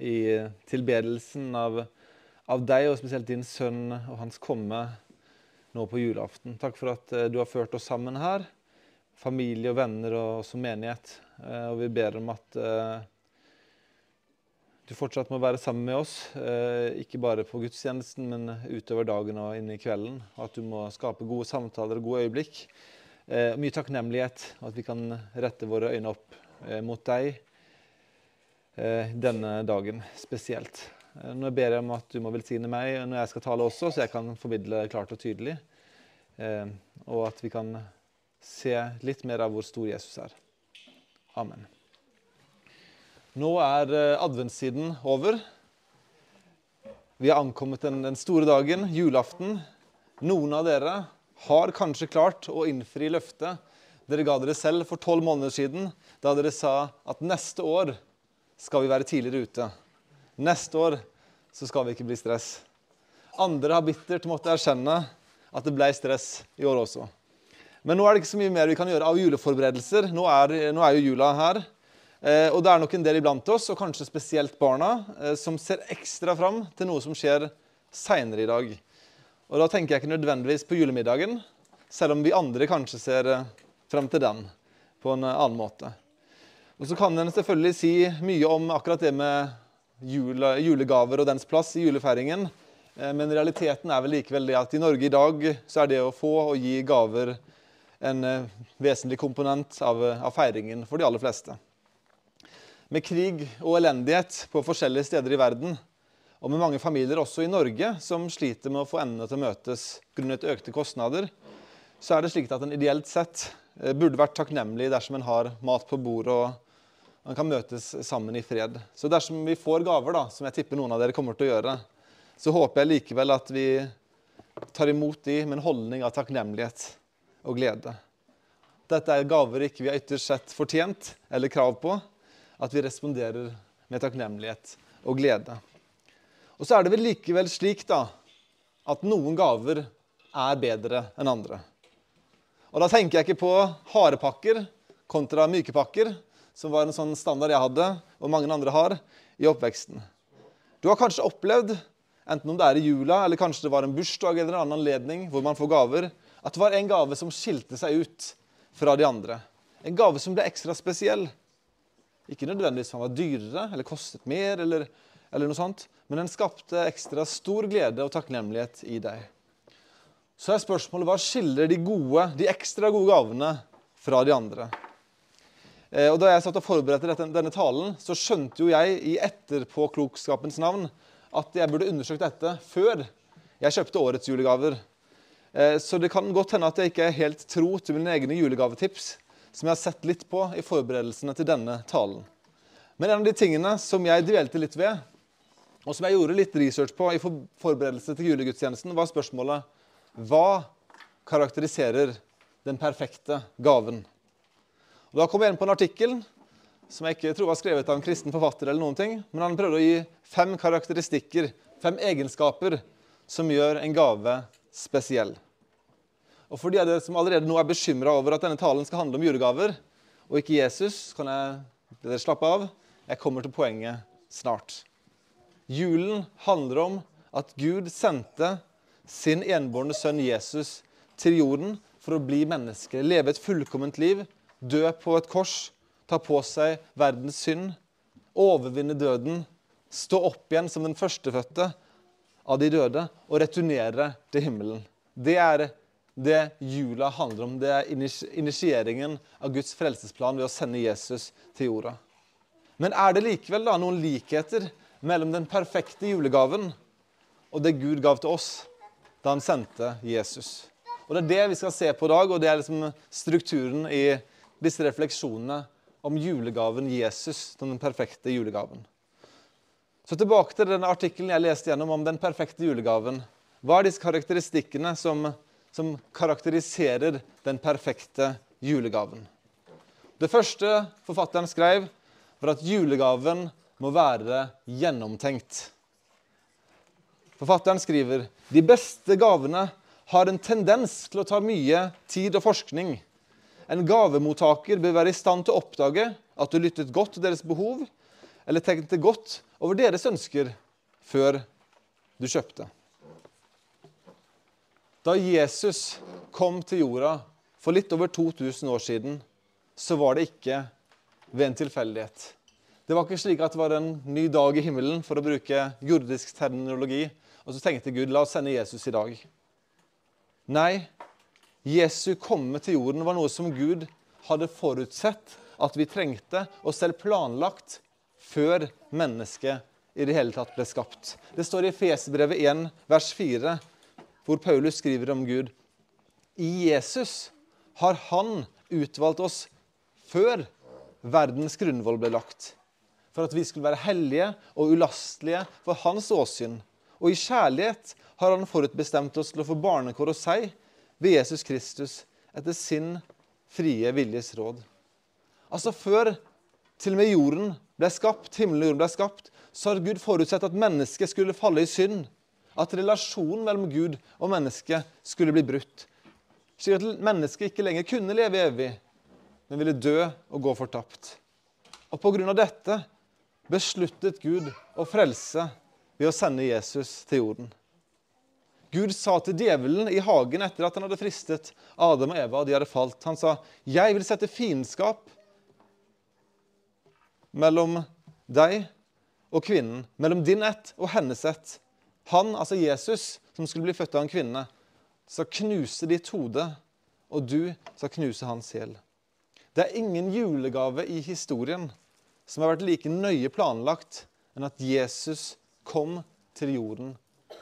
i tilbedelsen av, av deg, og spesielt din sønn og hans komme nå på julaften. Takk for at eh, du har ført oss sammen her, familie og venner og som menighet. Eh, og vi ber om at eh, du fortsatt må være sammen med oss, ikke bare på gudstjenesten, men utover dagen og inn i kvelden. Og at du må skape gode samtaler og gode øyeblikk. Mye takknemlighet, og at vi kan rette våre øyne opp mot deg denne dagen spesielt. Eh, nå ber jeg om at du må velsigne meg når jeg skal tale også, så jeg kan formidle klart og tydelig. Eh, og at vi kan se litt mer av hvor stor Jesus er. Amen. Nå er eh, adventstiden over. Vi har ankommet den, den store dagen, julaften. Noen av dere har kanskje klart å innfri løftet dere ga dere selv for tolv måneder siden, da dere sa at neste år skal vi være tidligere ute. Neste år så skal vi ikke bli stress. Andre har bittert måttet erkjenne at det ble stress i år også. Men nå er det ikke så mye mer vi kan gjøre av juleforberedelser. Nå er, nå er jo jula her. Eh, og det er nok en del iblant oss, og kanskje spesielt barna, eh, som ser ekstra fram til noe som skjer seinere i dag. Og da tenker jeg ikke nødvendigvis på julemiddagen, selv om vi andre kanskje ser frem fram til den på en annen måte. Og så kan en selvfølgelig si mye om akkurat det med jule, julegaver og dens plass i julefeiringen. Eh, men realiteten er vel likevel det at i Norge i dag så er det å få og gi gaver en eh, vesentlig komponent av, av feiringen for de aller fleste. Med krig og elendighet på forskjellige steder i verden, og med mange familier også i Norge som sliter med å få endene til å møtes grunnet økte kostnader, så er det slik at en ideelt sett eh, burde vært takknemlig dersom en har mat på bordet og man kan møtes sammen i fred. Så dersom vi får gaver, da, som jeg tipper noen av dere kommer til å gjøre, så håper jeg likevel at vi tar imot de med en holdning av takknemlighet og glede. Dette er gaver ikke vi har ytterst sett fortjent eller krav på. At vi responderer med takknemlighet og glede. Og så er det vel likevel slik da, at noen gaver er bedre enn andre. Og Da tenker jeg ikke på harde pakker kontra myke pakker, som var en sånn standard jeg hadde, og mange andre har, i oppveksten. Du har kanskje opplevd, enten om det er i jula, eller kanskje det var en bursdag eller en annen anledning hvor man får gaver, at det var en gave som skilte seg ut fra de andre. En gave som ble ekstra spesiell. Ikke nødvendigvis han var dyrere eller kostet mer, eller, eller noe sånt, men den skapte ekstra stor glede og takknemlighet i deg. Så er spørsmålet hva skiller de gode, de ekstra gode gavene fra de andre? Eh, og Da jeg satt og forberedte dette, denne talen, så skjønte jo jeg i etterpåklokskapens navn at jeg burde undersøkt dette før jeg kjøpte årets julegaver. Eh, så det kan godt hende at jeg ikke er helt tro til mine egne julegavetips, som jeg har sett litt på i forberedelsene til denne talen. Men en av de tingene som jeg dvelte litt ved, og som jeg gjorde litt research på i forberedelse til julegudstjenesten, var spørsmålet hva karakteriserer den perfekte gaven? Og Da kom jeg inn på en artikkel som jeg ikke tror var skrevet av en kristen forfatter, eller noen ting, men han prøvde å gi fem karakteristikker, fem egenskaper, som gjør en gave spesiell. Og For de av dere som allerede nå er bekymra over at denne talen skal handle om julegaver, og ikke Jesus, kan jeg dere slappe av. Jeg kommer til poenget snart. Julen handler om at Gud sendte sin enbårne sønn Jesus til jorden for å bli menneske, leve et fullkomment liv dø på et kors, ta på seg verdens synd, overvinne døden, stå opp igjen som den førstefødte av de døde og returnere til himmelen. Det er det jula handler om. Det er initieringen av Guds frelsesplan ved å sende Jesus til jorda. Men er det likevel da noen likheter mellom den perfekte julegaven og det Gud gav til oss da han sendte Jesus? Og Det er det vi skal se på i dag, og det er liksom strukturen i disse refleksjonene om julegaven Jesus, den perfekte julegaven. Så tilbake til denne artikkelen jeg leste gjennom om den perfekte julegaven. Hva er disse karakteristikkene som, som karakteriserer den perfekte julegaven? Det første forfatteren skrev, var at julegaven må være gjennomtenkt. Forfatteren skriver de beste gavene har en tendens til å ta mye tid og forskning. En gavemottaker bør være i stand til å oppdage at du lyttet godt til deres behov. eller tenkte godt over deres ønsker før du kjøpte. Da Jesus kom til jorda for litt over 2000 år siden, så var det ikke ved en tilfeldighet. Det var ikke slik at det var en ny dag i himmelen, for å bruke jordisk terminologi, og så tenkte Gud la oss sende Jesus i dag. Nei, Jesu komme til jorden var noe som Gud hadde forutsett at vi trengte, og selv planlagt før mennesket i det hele tatt ble skapt. Det står i Fesebrevet 1, vers 4, hvor Paulus skriver om Gud. I Jesus har Han utvalgt oss før verdens grunnvoll ble lagt, for at vi skulle være hellige og ulastelige for Hans åsyn. Og i kjærlighet har Han forutbestemt oss til å få barnekår hos seg ved Jesus Kristus etter sin frie viljes råd. Altså Før til og med jorden ble skapt, himmelen og jorden ble skapt, så har Gud forutsett at mennesket skulle falle i synd. At relasjonen mellom Gud og mennesket skulle bli brutt. Slik at mennesket ikke lenger kunne leve evig, men ville dø og gå fortapt. Og Pga. dette besluttet Gud å frelse ved å sende Jesus til jorden. Gud sa til djevelen i hagen etter at han hadde fristet Adam og Eva, og de hadde falt. Han sa, 'Jeg vil sette fiendskap mellom deg og kvinnen, mellom din ett og hennes ett. Han, altså Jesus, som skulle bli født av en kvinne, skal knuse ditt hode, og du skal knuse hans sjel. Det er ingen julegave i historien som har vært like nøye planlagt enn at Jesus kom til jorden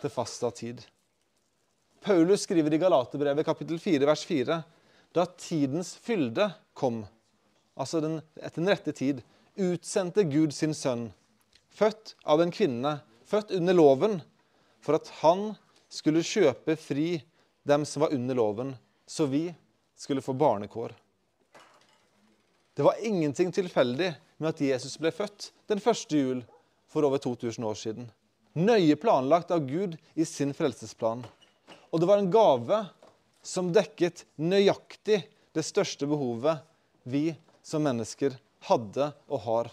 til fasta tid. Paulus skriver i Galaterbrevet kapittel 4, vers 4, da tidens fylde kom, altså den, etter den rette tid, utsendte Gud sin sønn, født av en kvinne, født under loven, for at han skulle kjøpe fri dem som var under loven, så vi skulle få barnekår. Det var ingenting tilfeldig med at Jesus ble født den første jul for over 2000 år siden. Nøye planlagt av Gud i sin frelsesplan. Og det var en gave som dekket nøyaktig det største behovet vi som mennesker hadde og har.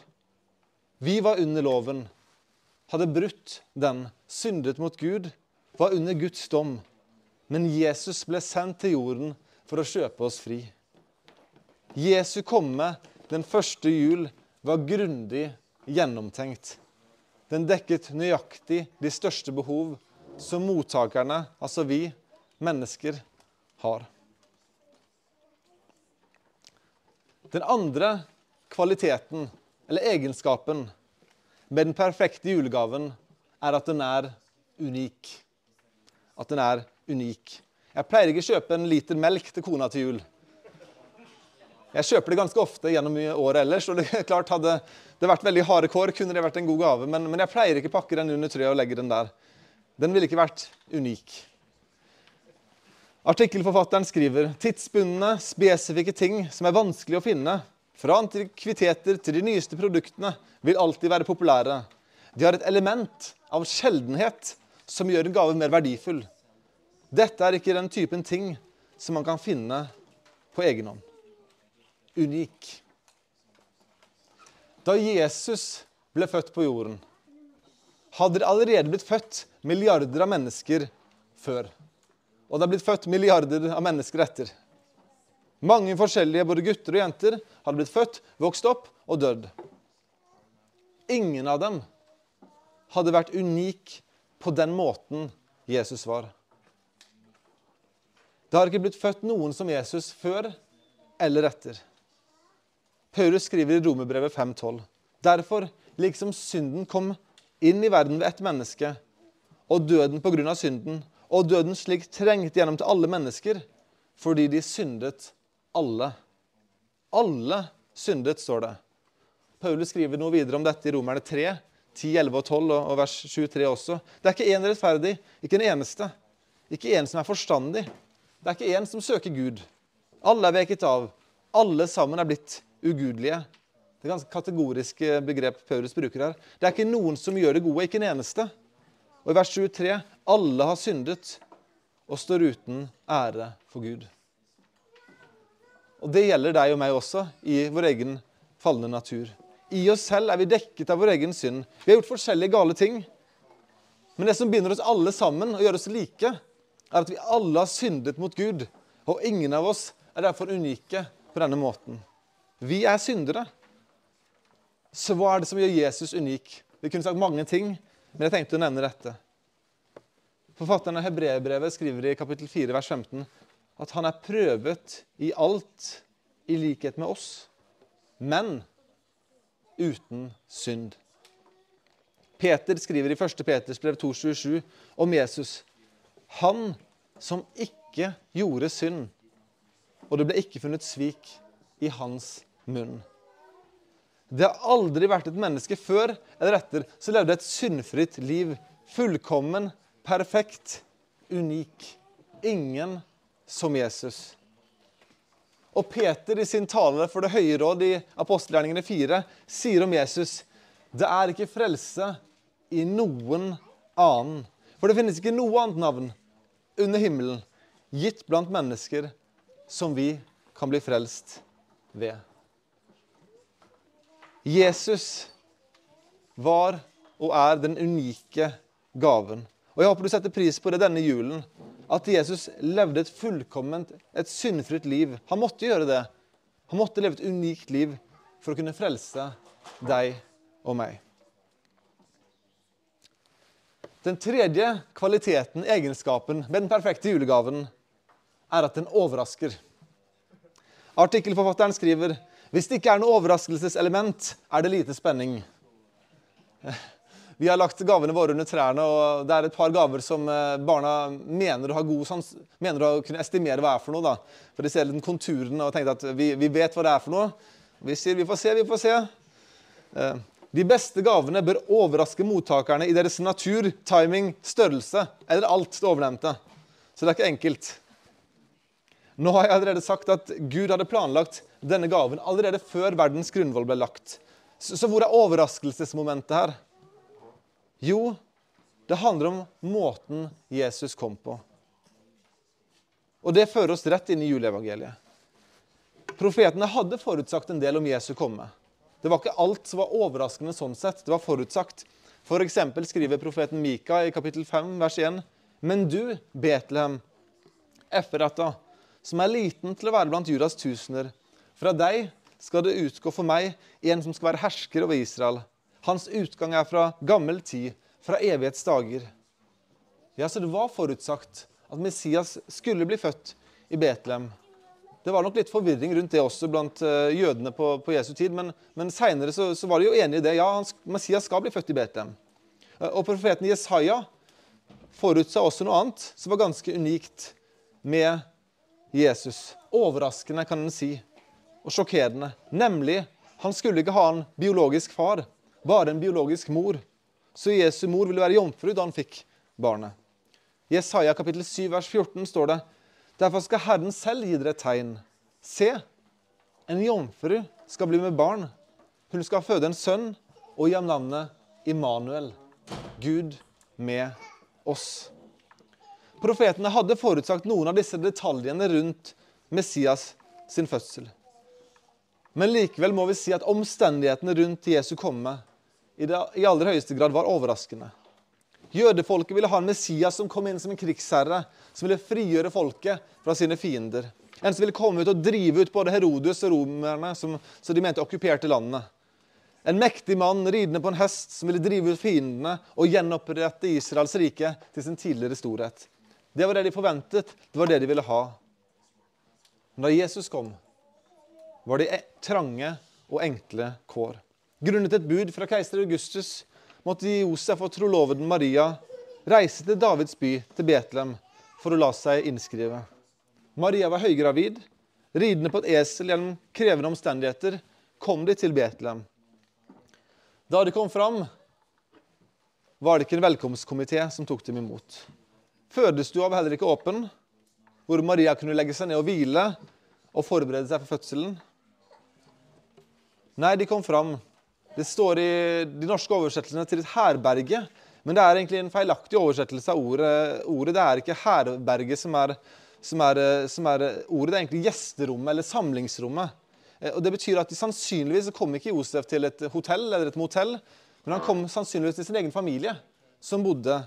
Vi var under loven, hadde brutt den, syndet mot Gud, var under Guds dom. Men Jesus ble sendt til jorden for å kjøpe oss fri. Jesu komme den første jul var grundig gjennomtenkt. Den dekket nøyaktig de største behov som mottakerne, altså vi mennesker, har. Den andre kvaliteten, eller egenskapen, med den perfekte julegaven er at den er unik. At den er unik. Jeg pleier ikke å kjøpe en liter melk til kona til jul. Jeg kjøper det ganske ofte gjennom året ellers. og det er klart Hadde det vært veldig harde kår, kunne det vært en god gave. Men, men jeg pleier ikke å pakke den under treet og legge den der. Den ville ikke vært unik. Artikkelforfatteren skriver tidsbundne, spesifikke ting som er vanskelig å finne, fra antikviteter til de nyeste produktene vil alltid være populære. De har et element av sjeldenhet som gjør en gave mer verdifull. Dette er ikke den typen ting som man kan finne på egen hånd. Unik. Da Jesus ble født på jorden, hadde det allerede blitt født milliarder av mennesker før. Og det er blitt født milliarder av mennesker etter. Mange forskjellige både gutter og jenter hadde blitt født, vokst opp og dødd. Ingen av dem hadde vært unik på den måten Jesus var. Det har ikke blitt født noen som Jesus før eller etter. Paulus skriver i Romerbrevet 5,12.: Derfor, liksom synden kom inn i verden ved ett menneske, og døden på grunn av synden, og døden slik trengte gjennom til alle mennesker, fordi de syndet alle. Alle syndet, står det. Paulus skriver noe videre om dette i Romerne 3, 10, 11 og 12 og vers 23 også. Det er ikke én rettferdig, ikke en eneste. Ikke en som er forstandig. Det er ikke én som søker Gud. Alle er veket av. Alle sammen er blitt ugudelige. Det er ganske kategoriske begrep Paulus bruker her. Det er ikke noen som gjør det gode, ikke en eneste. Og i vers 23.: Alle har syndet og står uten ære for Gud. Og det gjelder deg og meg også i vår egen falne natur. I oss selv er vi dekket av vår egen synd. Vi har gjort forskjellige gale ting. Men det som binder oss alle sammen og gjør oss like, er at vi alle har syndet mot Gud. Og ingen av oss er derfor unike på denne måten. Vi er syndere. Så hva er det som gjør Jesus unik? Vi kunne sagt mange ting, men jeg tenkte å nevne dette. Forfatteren av Hebreerbrevet skriver i kapittel 4, vers 15 at han er prøvet i alt i likhet med oss, men uten synd. Peter skriver i 1. Peters brev 2,27 om Jesus. Han som ikke gjorde synd, og det ble ikke funnet svik i hans munn. Det har aldri vært et menneske før eller etter som levde et syndfritt liv. Fullkommen, perfekt, unik. Ingen som Jesus. Og Peter i sin tale for Det høye råd i apostelgjerningene 4 sier om Jesus det er ikke frelse i noen annen. For det finnes ikke noe annet navn under himmelen gitt blant mennesker som vi kan bli frelst ved. Jesus var og er den unike gaven. Og Jeg håper du setter pris på det denne julen at Jesus levde et fullkomment, et syndfritt liv. Han måtte gjøre det. Han måtte leve et unikt liv for å kunne frelse deg og meg. Den tredje kvaliteten, egenskapen, med den perfekte julegaven er at den overrasker. Artikkelforfatteren skriver hvis det ikke er noe overraskelseselement, er det lite spenning. Vi har lagt gavene våre under trærne, og det er et par gaver som eh, barna mener å ha god sans, mener å kunne estimere hva er for noe. da. For De ser litt konturen og tenker at vi, vi, vet hva det er for noe. Vi sier vi får se, vi får se. Eh, de beste gavene bør overraske mottakerne i deres natur, timing, størrelse eller alt det ovennevnte. Så det er ikke enkelt. Nå har jeg allerede sagt at Gud hadde planlagt denne gaven allerede før verdens grunnvoll ble lagt. Så, så hvor er overraskelsesmomentet her? Jo, det handler om måten Jesus kom på. Og det fører oss rett inn i juleevangeliet. Profetene hadde forutsagt en del om Jesu komme. Det var ikke alt som var overraskende sånn sett. Det var forutsagt. For eksempel skriver profeten Mika i kapittel 5, vers 1.: Men du, Betlehem, Efferata, som er liten til å være blant Judas tusener, fra deg skal det utgå for meg en som skal være hersker over Israel hans utgang er fra gammel tid, fra evighetsdager. Ja, så det var forutsagt at Messias skulle bli født i Betlehem. Det var nok litt forvirring rundt det også blant uh, jødene på, på, Jesu tid, men, men seinere så, så, var de jo enige i det. Ja, han, Messias skal bli født i Betlehem. Uh, og profeten Jesaja forutsa også noe annet som var ganske unikt med Jesus. Overraskende, kan en si, og sjokkerende. Nemlig, han skulle ikke ha en biologisk far bare en biologisk mor. Så Jesu mor ville være jomfru da han fikk barnet. I Jesaja kapittel 7 vers 14 står det Derfor skal Herren selv gi dere et tegn. Se, en jomfru skal bli med barn. Hun skal føde en sønn og gi ham navnet Immanuel. Gud med oss. Profetene hadde forutsagt noen av disse detaljene rundt Messias sin fødsel. Men likevel må vi si at omstendighetene rundt Jesu komme i, det, i aller høyeste grad var overraskende. Jødefolket ville ha en Messias som kom inn som en krigsherre, som ville frigjøre folket fra sine fiender. En som ville komme ut og drive ut både Herodes og romerne, som, som de mente okkuperte landet. En mektig mann ridende på en hest som ville drive ut fiendene og gjenopprette Israels rike til sin tidligere storhet. Det var det de forventet, det var det de ville ha. Men da Jesus kom, var de e- trange og enkle kår. Grunnet et bud fra keiser Augustus måtte Josef og troloveden Maria reise til Davids by, til Betlehem, for å la seg innskrive. Maria var høygravid. Ridende på et esel gjennom krevende omstendigheter kom de til Betlehem. Da de kom fram, var det ikke en velkomstkomité som tok dem imot. Fødestua var heller ikke åpen, hvor Maria kunne legge seg ned og hvile og forberede seg for fødselen. Nei, de kom fram det står i de norske oversettelsene til et herberge, men det er egentlig en feilaktig oversettelse av ordet. ordet. Det er ikke herberge som som, som er, ordet. Det er egentlig gjesterommet eller samlingsrommet. Eh, og Det betyr at de sannsynligvis kom ikke Josef til et hotell eller et motell, men han kom sannsynligvis til sin egen familie, som bodde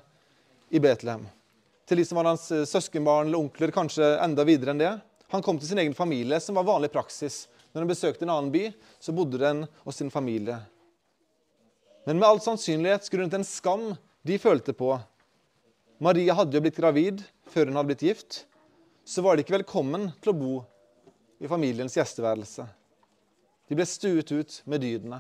i Betlehem. Til de som var hans eh, søskenbarn eller onkler, kanskje enda videre enn det. Han kom til sin egen familie, som var vanlig praksis. Når han besøkte en annen by, så bodde den hos sin familie. Men med all sannsynlighet grunnet en skam de følte på Maria hadde jo blitt gravid før hun hadde blitt gift. Så var de ikke velkommen til å bo i familiens gjesteværelse. De ble stuet ut med dydene.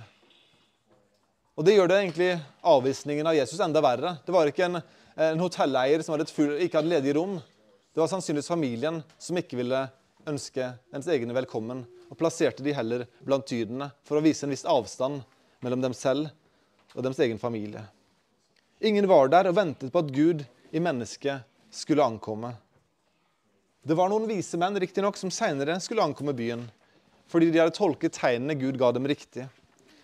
Og Det gjør det egentlig avvisningen av Jesus enda verre. Det var ikke en, en hotelleier som hadde full, ikke hadde ledige rom. Det var sannsynligvis familien som ikke ville ønske ens egne velkommen, og plasserte de heller blant tydene for å vise en viss avstand mellom dem selv og deres egen familie. Ingen var der og ventet på at Gud i mennesket skulle ankomme. Det var noen vise menn riktignok, som seinere skulle ankomme byen, fordi de hadde tolket tegnene Gud ga dem riktig.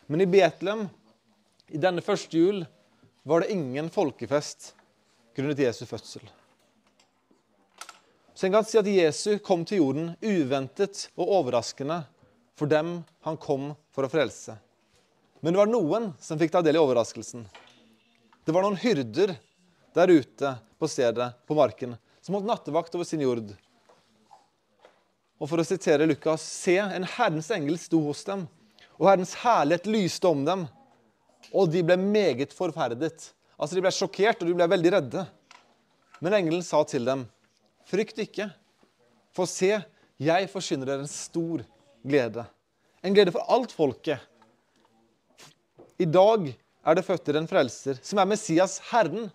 Men i Betlehem, i denne første jul, var det ingen folkefest grunnet Jesu fødsel. Så en kan si at Jesu kom til jorden uventet og overraskende for dem han kom for å frelse. Men det var noen som fikk ta del i overraskelsen. Det var noen hyrder der ute på stedet, på marken, som holdt nattevakt over sin jord. Og for å sitere Lukas.: Se, en Herrens engel sto hos dem, og Herrens herlighet lyste om dem. Og de ble meget forferdet. Altså, De ble sjokkert, og de ble veldig redde. Men engelen sa til dem, frykt ikke, for se, jeg forsyner dere en stor glede. En glede for alt folket. I dag er det født en frelser, som er Messias, Herren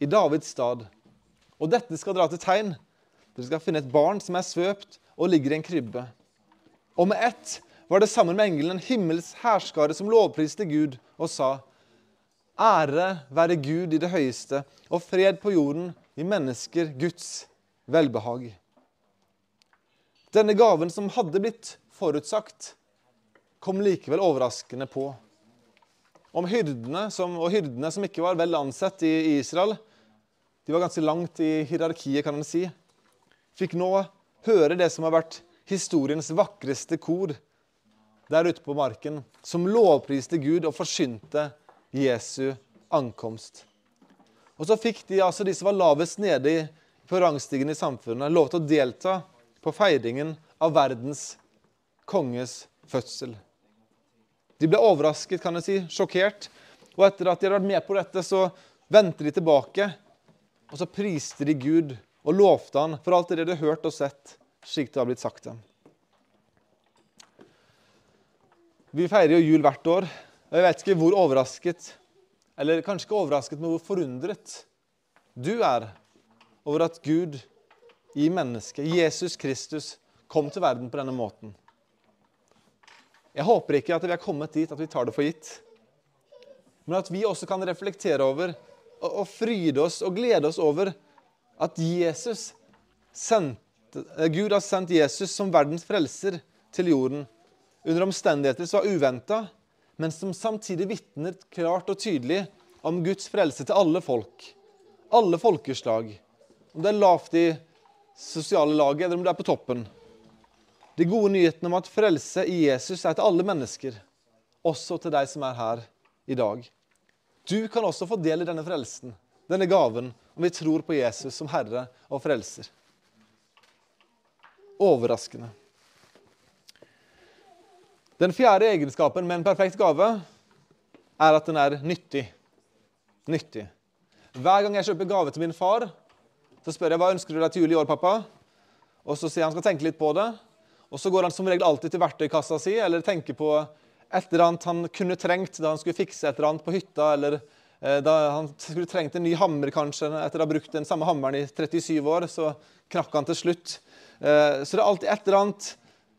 i Davids stad. Og dette skal dra til tegn. Dere skal finne et barn som er svøpt og ligger i en krybbe. Og med ett var det sammen med engelen en himmels hærskare som lovpriste Gud og sa:" Ære være Gud i det høyeste, og fred på jorden i mennesker Guds velbehag. Denne gaven som hadde blitt forutsagt, kom likevel overraskende på. Om hyrdene, som, og hyrdene som ikke var vel ansett i Israel, de var ganske langt i hierarkiet, kan en si. Fikk nå høre det som har vært historiens vakreste kor der ute på marken, som lovpriste Gud og forsynte Jesu ankomst. Og så fikk de, altså de som var lavest nede på rangstigen i samfunnet, lov til å delta på feiringen av verdens konges fødsel. De ble overrasket, kan jeg si, sjokkert. Og etter at de hadde vært med på dette, så vendte de tilbake og så priste de Gud og lovte han for alt det de hadde hørt og sett, slik det har blitt sagt dem. Vi feirer jo jul hvert år, og jeg vet ikke hvor overrasket, eller kanskje ikke overrasket, men hvor forundret du er over at Gud i mennesket, Jesus Kristus, kom til verden på denne måten. Jeg håper ikke at vi er kommet dit at vi tar det for gitt, men at vi også kan reflektere over og, fryde oss og glede oss over at Jesus sendte, eh, Gud har sendt Jesus som verdens frelser til jorden under omstendigheter som var uventa, men som samtidig vitner klart og tydelig om Guds frelse til alle folk. Alle folkeslag. Om det er lavt i sosiale laget, eller om det er på toppen. De gode nyhetene om at frelse i Jesus er til alle mennesker, også til deg som er her i dag. Du kan også få del i denne frelsen, denne gaven, om vi tror på Jesus som Herre og Frelser. Overraskende. Den fjerde egenskapen med en perfekt gave er at den er nyttig. Nyttig. Hver gang jeg kjøper gave til min far, så spør jeg hva ønsker du deg til jul i år, pappa. Og Så sier han skal tenke litt på det. Og Så går han som regel alltid til verktøykassa si eller tenker på et eller annet han kunne trengt da han skulle fikse et eller annet på hytta, eller eh, da han skulle trengt en ny hammer kanskje, etter å ha brukt den samme hammeren i 37 år, så knakk han til slutt. Eh, så det er alltid et eller annet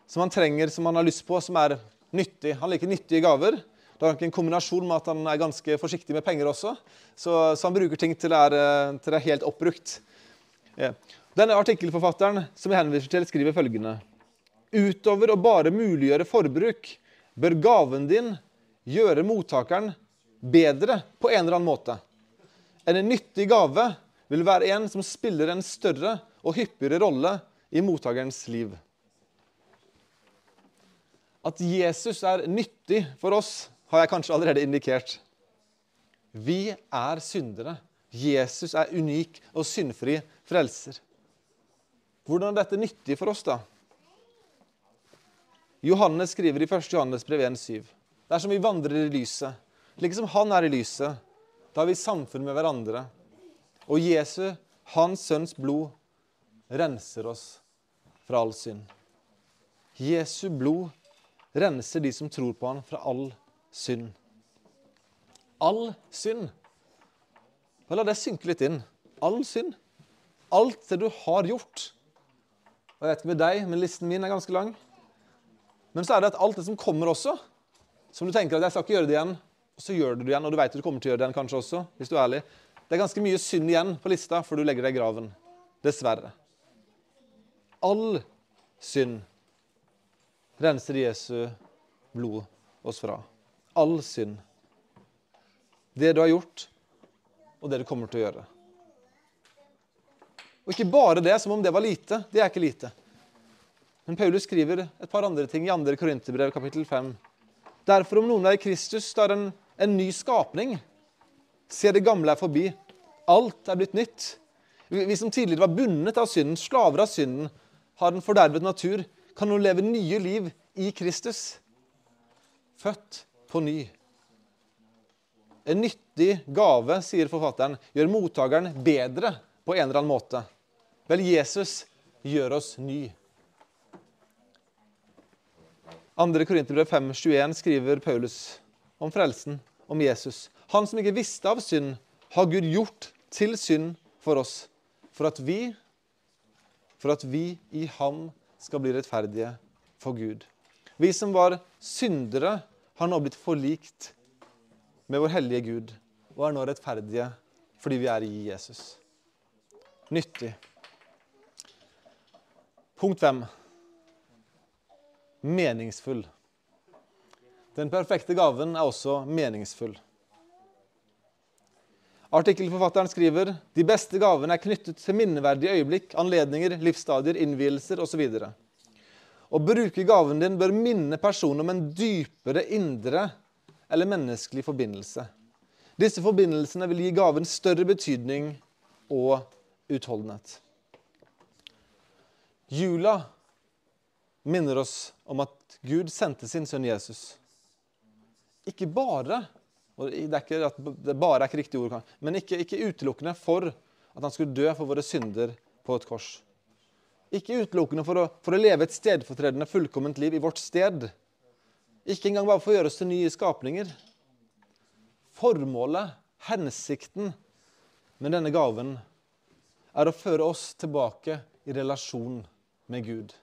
som han trenger, som han har lyst på, som er nyttig. Han liker nyttige gaver. Det er en kombinasjon med at han er ganske forsiktig med penger også. Så, så han bruker ting til det er, eh, til det er helt oppbrukt. Denne artikkelforfatteren som jeg henviser til, skriver følgende. Utover å bare muliggjøre forbruk, bør gaven din gjøre mottakeren bedre på en eller annen måte. En nyttig gave vil være en som spiller en større og hyppigere rolle i mottakerens liv. At Jesus er nyttig for oss, har jeg kanskje allerede indikert. Vi er syndere. Jesus er unik og syndfri frelser. Hvordan er dette nyttig for oss, da? Johannes skriver i 1. Johannes brev 1,7.: Dersom vi vandrer i lyset, liksom Han er i lyset, da har vi samfunn med hverandre. Og Jesu, Hans Sønns blod, renser oss fra all synd. Jesu blod renser de som tror på Han, fra all synd. All synd. La det synke litt inn. All synd. Alt det du har gjort. Og Jeg vet ikke med deg, men listen min er ganske lang. Men så er det at alt det som kommer også, som du tenker at jeg skal ikke gjøre det igjen, og så gjør du det igjen, og du vet at du kommer til å gjøre det igjen kanskje også, hvis du er ærlig. Det er ganske mye synd igjen på lista før du legger deg i graven. Dessverre. All synd renser Jesu blod oss fra. All synd. Det du har gjort, og det du kommer til å gjøre. Og ikke bare det, som om det var lite. Det er ikke lite. Men Paulus skriver et par andre ting i 2. Korinterbrev, kapittel 5. Derfor, om noen er i Kristus, da er en, en ny skapning. Se, det gamle er forbi. Alt er blitt nytt. Vi, vi som tidligere var bundet av synden, slaver av synden, har en fordervet natur, kan nå leve nye liv i Kristus. Født på ny. En nyttig gave, sier forfatteren, gjør mottakeren bedre på en eller annen måte. Vel, Jesus gjør oss ny. 2. Korinterbrev 5,21 skriver Paulus om frelsen, om Jesus. Han som ikke visste av synd, har Gud gjort til synd for oss, for at vi for at vi i ham skal bli rettferdige for Gud. Vi som var syndere, har nå blitt forlikt med vår hellige Gud og er nå rettferdige fordi vi er i Jesus. Nyttig. Punkt fem. Meningsfull. Den perfekte gaven er også meningsfull. Artikkelforfatteren skriver de beste gavene er knyttet til minneverdige øyeblikk, anledninger, livsstadier, innvielser osv. Å bruke gaven din bør minne personen om en dypere indre eller menneskelig forbindelse. Disse forbindelsene vil gi gaven større betydning og utholdenhet. Jula minner oss om at Gud sendte sin sønn Jesus. Ikke bare og Det er ikke at det bare er ikke riktig ord, men ikke, ikke utelukkende for at han skulle dø for våre synder på et kors. Ikke utelukkende for å, for å leve et stedfortredende, fullkomment liv i vårt sted. Ikke engang bare for å gjøre oss til nye skapninger. Formålet, hensikten med denne gaven, er å føre oss tilbake i relasjon med Gud.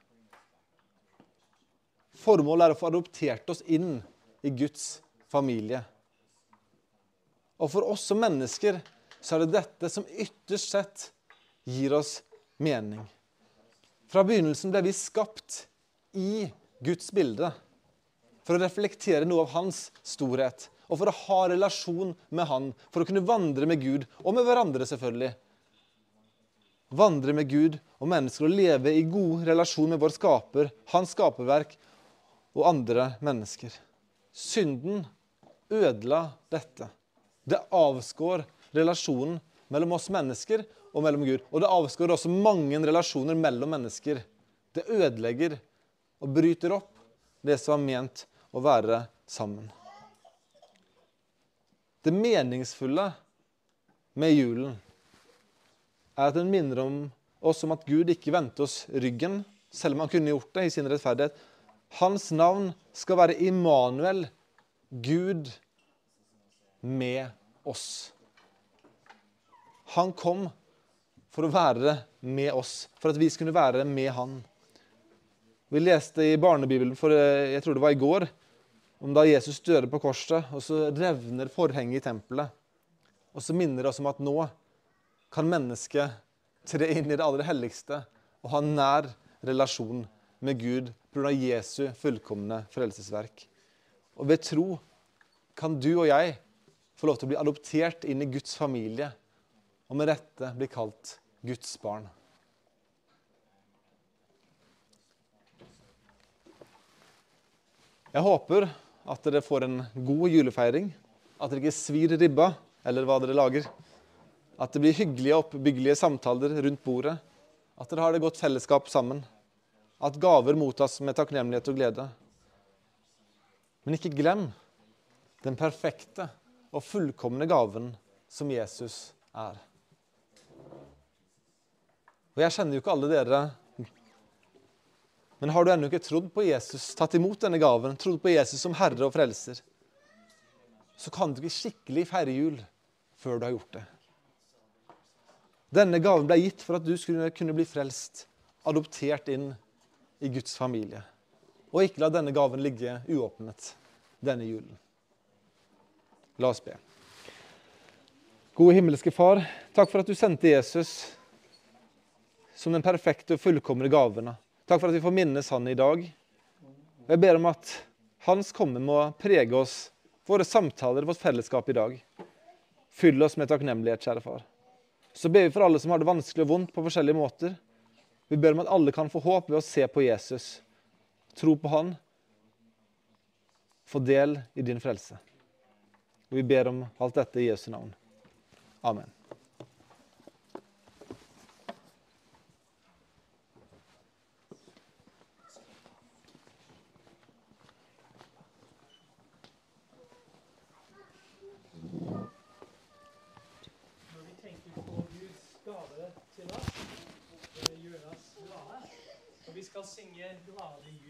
Formålet er å få adoptert oss inn i Guds familie. Og for oss som mennesker så er det dette som ytterst sett gir oss mening. Fra begynnelsen ble vi skapt i Guds bilde for å reflektere noe av hans storhet. Og for å ha relasjon med han, for å kunne vandre med Gud, og med hverandre, selvfølgelig. Vandre med Gud og mennesker og leve i god relasjon med vår skaper, hans skaperverk og andre mennesker. Synden ødela dette. Det avskår relasjonen mellom oss mennesker og mellom Gud. Og det avskår også mange relasjoner mellom mennesker. Det ødelegger og bryter opp det som er ment å være sammen. Det meningsfulle med julen er at den minner om oss om at Gud ikke vendte oss ryggen, selv om han kunne gjort det i sin rettferdighet. Hans navn skal være Immanuel, Gud med oss. Han kom for å være med oss, for at vi skulle være med han. Vi leste i barnebibelen for eh, jeg tror det var i går, om da Jesus døde på korset, og så revner forhenget i tempelet. Og så minner det oss om at nå kan mennesket tre inn i det aller helligste og ha nær relasjon med Gud pga. Jesu fullkomne frelsesverk. Og ved tro kan du og jeg få lov til å bli adoptert inn i Guds familie, og med rette bli kalt Guds barn. Jeg håper at dere får en god julefeiring. At dere ikke svir ribba, eller hva dere lager. At det blir hyggelige, og oppbyggelige samtaler rundt bordet. At dere har det godt fellesskap sammen. At gaver mottas med takknemlighet og glede. Men ikke glem den perfekte og fullkomne gaven som Jesus er. Og Jeg kjenner jo ikke alle dere, men har du ennå ikke trodd på Jesus, tatt imot denne gaven, trodd på Jesus som Herre og Frelser, så kan du ikke skikkelig feire jul før du har gjort det. Denne gaven ble gitt for at du skulle kunne bli frelst, adoptert inn i Guds familie. Og ikke la denne gaven ligge uåpnet denne julen. La oss be. Gode himmelske Far, takk for at du sendte Jesus som den perfekte og fullkomne gaven. Takk for at vi får minnes han i dag. Og Jeg ber om at hans komme må prege oss, våre samtaler, vårt fellesskap i dag. Fyll oss med takknemlighet, kjære far. Så ber vi for alle som har det vanskelig og vondt på forskjellige måter. Vi ber om at alle kan få håp ved å se på Jesus, tro på han, få del i din frelse. Og vi ber om alt dette i Jesu navn. Amen. Når vi tenker på Guds gave til oss, så det gjør oss glade. Og vi skal synge 'Glade jul'.